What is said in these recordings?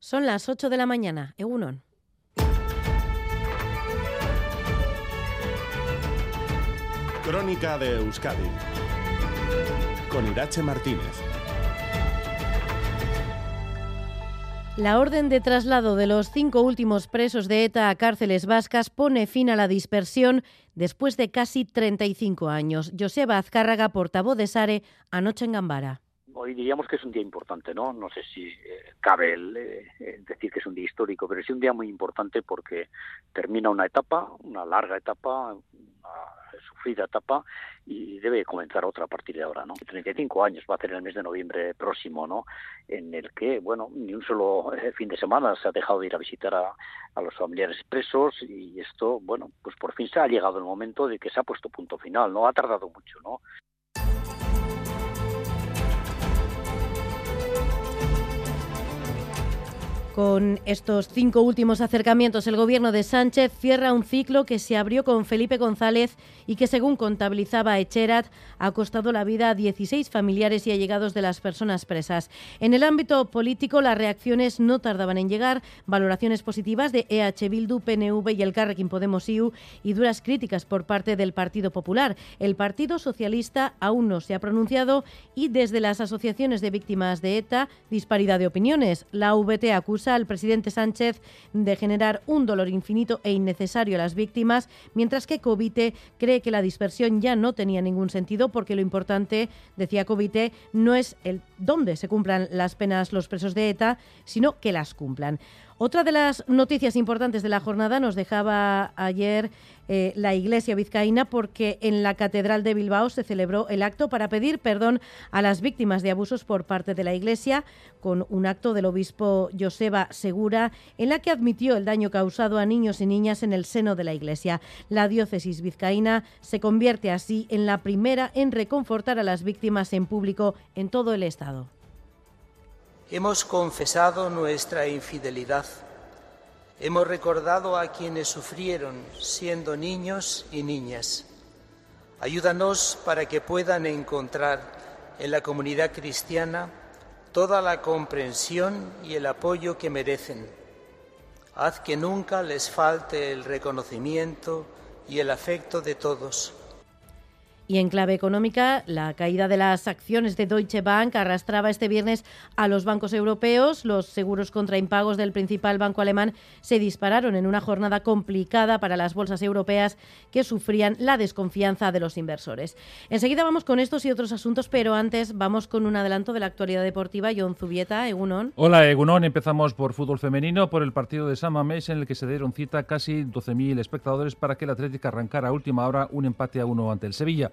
Son las 8 de la mañana. Egunon. Crónica de Euskadi con Irache Martínez. La orden de traslado de los cinco últimos presos de ETA a cárceles vascas pone fin a la dispersión después de casi 35 años. Joseba Azcárraga, portavoz de SARE, anoche en Gambara hoy diríamos que es un día importante, ¿no? No sé si eh, cabe el, eh, decir que es un día histórico, pero es un día muy importante porque termina una etapa, una larga etapa, una sufrida etapa y debe comenzar otra a partir de ahora, ¿no? 35 años va a ser el mes de noviembre próximo, ¿no? En el que, bueno, ni un solo eh, fin de semana se ha dejado de ir a visitar a, a los familiares presos y esto, bueno, pues por fin se ha llegado el momento de que se ha puesto punto final, ¿no? Ha tardado mucho, ¿no? Con estos cinco últimos acercamientos, el gobierno de Sánchez cierra un ciclo que se abrió con Felipe González y que, según contabilizaba Echerat, ha costado la vida a 16 familiares y allegados de las personas presas. En el ámbito político, las reacciones no tardaban en llegar, valoraciones positivas de EH Bildu, PNV y el Carrequín Podemos IU y duras críticas por parte del Partido Popular. El Partido Socialista aún no se ha pronunciado y desde las asociaciones de víctimas de ETA, disparidad de opiniones. La VT acusa al presidente Sánchez de generar un dolor infinito e innecesario a las víctimas, mientras que Covite cree que la dispersión ya no tenía ningún sentido porque lo importante, decía Covite, no es el dónde se cumplan las penas los presos de ETA, sino que las cumplan. Otra de las noticias importantes de la jornada nos dejaba ayer eh, la Iglesia vizcaína porque en la Catedral de Bilbao se celebró el acto para pedir perdón a las víctimas de abusos por parte de la Iglesia, con un acto del obispo Joseba Segura en la que admitió el daño causado a niños y niñas en el seno de la Iglesia. La diócesis vizcaína se convierte así en la primera en reconfortar a las víctimas en público en todo el Estado. Hemos confesado nuestra infidelidad. Hemos recordado a quienes sufrieron siendo niños y niñas. Ayúdanos para que puedan encontrar en la comunidad cristiana toda la comprensión y el apoyo que merecen. Haz que nunca les falte el reconocimiento y el afecto de todos y en clave económica, la caída de las acciones de Deutsche Bank arrastraba este viernes a los bancos europeos. Los seguros contra impagos del principal banco alemán se dispararon en una jornada complicada para las bolsas europeas que sufrían la desconfianza de los inversores. Enseguida vamos con estos y otros asuntos, pero antes vamos con un adelanto de la actualidad deportiva. John Zubieta, Egunon. Hola, Egunon. Empezamos por fútbol femenino, por el partido de San Mamés, en el que se dieron cita casi 12.000 espectadores para que el Atlético arrancara a última hora un empate a uno ante el Sevilla.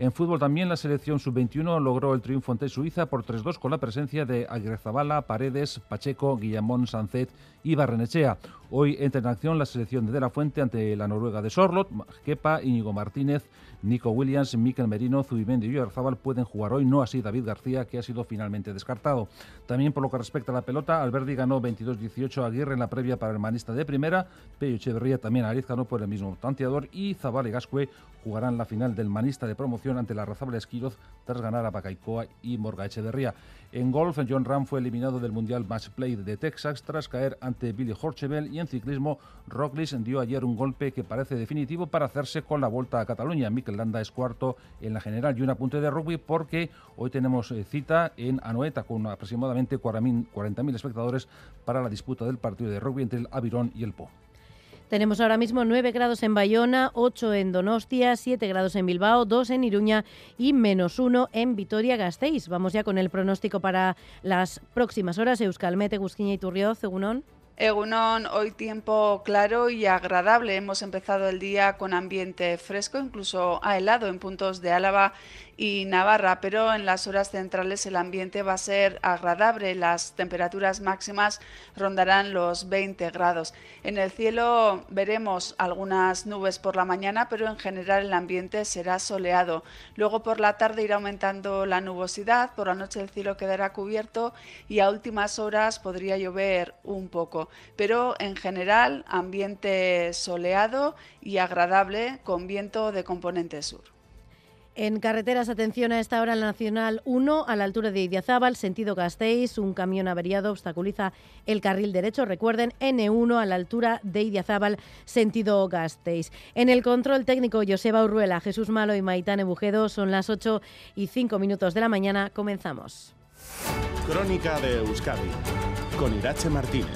En fútbol también la selección sub-21 logró el triunfo ante Suiza por 3-2 con la presencia de Aguirrezabala, Paredes, Pacheco, Guillamón, Sancet y Barrenechea. Hoy entra en acción la selección de De La Fuente ante la Noruega de Sorlot, Kepa, Íñigo Martínez, Nico Williams, Miquel Merino, Zubimendi y Oyarzabal pueden jugar hoy, no así David García, que ha sido finalmente descartado. También por lo que respecta a la pelota, Alberdi ganó 22-18 a Aguirre en la previa para el manista de primera, Pello Echeverría también a Ariz ganó por el mismo tanteador y Zabal y Gascue jugarán la final del manista de promoción ante la Razable Esquiroz tras ganar a Bacaicoa y Morga Echeverría. En golf, John Ram fue eliminado del Mundial Match Play de Texas tras caer ante Billy Horchevel y en ciclismo, Roglic dio ayer un golpe que parece definitivo para hacerse con la vuelta a Cataluña. Mikel Landa es cuarto en la general y un apunte de rugby porque hoy tenemos eh, cita en Anoeta con aproximadamente 40.000 espectadores para la disputa del partido de rugby entre el Avirón y el Po. Tenemos ahora mismo 9 grados en Bayona, 8 en Donostia, 7 grados en Bilbao, 2 en Iruña y menos 1 en Vitoria-Gasteiz. Vamos ya con el pronóstico para las próximas horas. Euskalmete, Gusquiña y Turrioz, Egunon. Egunon, hoy tiempo claro y agradable. Hemos empezado el día con ambiente fresco, incluso a helado en puntos de Álava y Navarra, pero en las horas centrales el ambiente va a ser agradable. Las temperaturas máximas rondarán los 20 grados. En el cielo veremos algunas nubes por la mañana, pero en general el ambiente será soleado. Luego por la tarde irá aumentando la nubosidad, por la noche el cielo quedará cubierto y a últimas horas podría llover un poco. Pero en general ambiente soleado y agradable con viento de componente sur. En carreteras, atención a esta hora en la Nacional 1, a la altura de Idiazábal, sentido Gasteiz, un camión averiado obstaculiza el carril derecho. Recuerden, N1 a la altura de Idiazábal, sentido Gasteiz. En el control técnico, Joseba Urruela, Jesús Malo y Maitán Bujedo, son las 8 y 5 minutos de la mañana. Comenzamos. Crónica de Euskadi, con Irache Martínez.